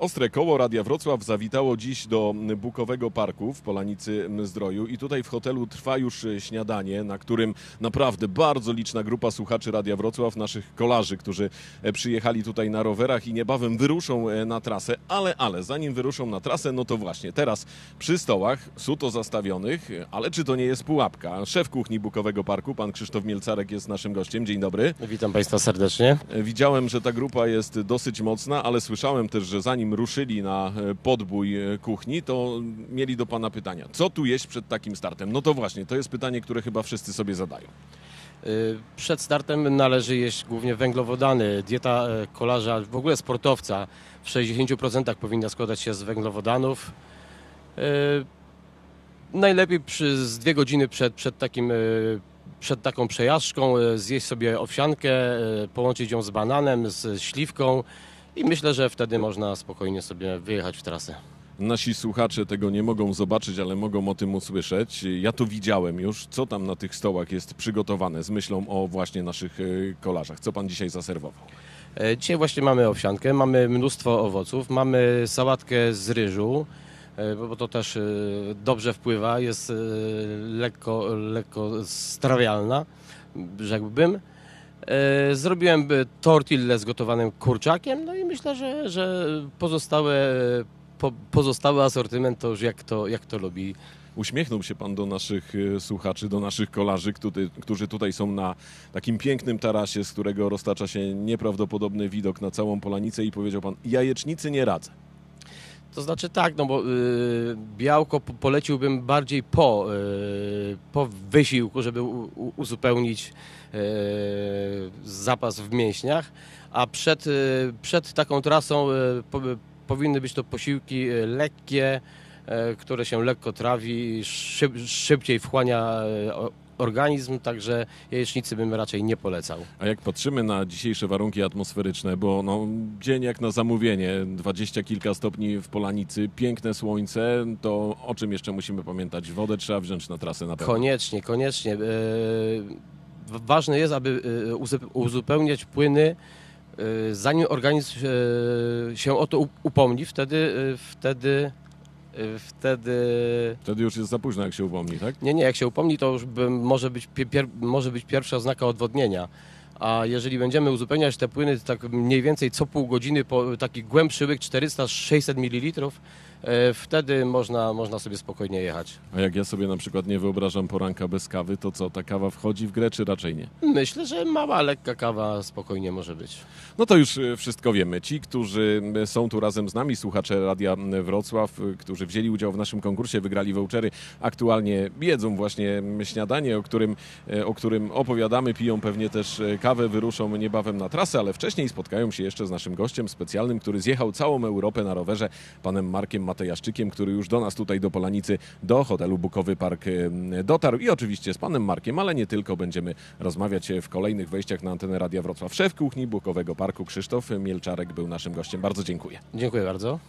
Ostre koło Radia Wrocław zawitało dziś do Bukowego Parku w Polanicy Zdroju i tutaj w hotelu trwa już śniadanie, na którym naprawdę bardzo liczna grupa słuchaczy Radia Wrocław, naszych kolarzy, którzy przyjechali tutaj na rowerach i niebawem wyruszą na trasę, ale, ale zanim wyruszą na trasę, no to właśnie teraz przy stołach, suto zastawionych, ale czy to nie jest pułapka? Szef kuchni Bukowego Parku, pan Krzysztof Mielcarek jest naszym gościem. Dzień dobry. Witam Państwa serdecznie. Widziałem, że ta grupa jest dosyć mocna, ale słyszałem też, że zanim ruszyli na e, podbój e, kuchni, to mieli do Pana pytania. Co tu jeść przed takim startem? No to właśnie, to jest pytanie, które chyba wszyscy sobie zadają. Y, Przed startem należy jeść głównie węglowodany. Dieta e, kolarza, w ogóle sportowca w 60% powinna składać się z węglowodanów. Najlepiej przy, z dwie godziny przed, przed, takim, przed taką przejażdżką zjeść sobie owsiankę, połączyć ją z bananem, z śliwką i myślę, że wtedy można spokojnie sobie wyjechać w trasę. Nasi słuchacze tego nie mogą zobaczyć, ale mogą o tym usłyszeć. Ja to widziałem już, co tam na tych stołach jest przygotowane z myślą o właśnie naszych e, kolarzach. Co Pan dzisiaj zaserwował? E, Dzisiaj właśnie mamy owsiankę, mamy mnóstwo owoców, mamy sałatkę z ryżu, e, bo to też dobrze wpływa, jest lekko, lekko strawialna, rzekłbym. E, Zrobiłem e, tortillę z gotowanym kurczakiem, no i myślę, że, że pozostałe, po, pozostały asortyment to już jak to, jak to lubi Uśmiechnął się Pan do naszych e, słuchaczy, do naszych kolarzy, którzy tutaj są na takim pięknym tarasie, z którego roztacza się nieprawdopodobny widok na całą Polanicę i powiedział Pan, jajecznicy nie radzę. To znaczy tak, no bo y, białko po- poleciłbym bardziej po, y, po wysiłku, żeby u, u, uzupełnić y, zapas w mięśniach, a przed, y, przed taką trasą y, po, powinny być to posiłki y, lekkie, które się lekko trawi, szyb, szybciej wchłania organizm, także jajecznicy bym raczej nie polecał. A jak patrzymy na dzisiejsze warunki atmosferyczne, bo no, dzień jak na zamówienie, dwadzieścia kilka stopni w Polanicy, piękne słońce, to o czym jeszcze musimy pamiętać? Wodę trzeba wziąć na trasę na pewno. Koniecznie, koniecznie. E, Ważne jest, aby e, uzu- uzupełniać płyny, e, zanim organizm się o to upomni, wtedy, wtedy, wtedy, Wtedy już jest za późno, jak się upomni, tak? nie, nie, jak się upomni, to już by, może, być pie- pier, może być pierwsza oznaka odwodnienia. A jeżeli będziemy uzupełniać te płyny tak mniej więcej co pół godziny po taki głębszy łyk 400-600 ml, wtedy można, można sobie spokojnie jechać. A jak ja sobie na przykład nie wyobrażam poranka bez kawy, to co, ta kawa wchodzi w grę, czy raczej nie? Myślę, że mała, lekka kawa spokojnie może być. No to już e, wszystko wiemy. Ci, którzy e, są tu razem z nami, słuchacze Radia Wrocław, e, którzy wzięli udział w naszym konkursie, wygrali vouchery, aktualnie jedzą właśnie śniadanie, o którym, e, o którym opowiadamy, piją pewnie też e, kawę, wyruszą niebawem na trasę, ale wcześniej spotkają się jeszcze z naszym gościem specjalnym, który zjechał całą Europę na rowerze, panem Markiem Matejaszczykiem, który już do nas tutaj do Polanicy, do hotelu Bukowy Park e, dotarł i oczywiście z panem Markiem, ale nie tylko, będziemy rozmawiać w kolejnych wejściach na antenę Radia Wrocław. Szef kuchni Bukowego Parku Krzysztof Mielczarek był naszym gościem. Bardzo dziękuję. Dziękuję bardzo.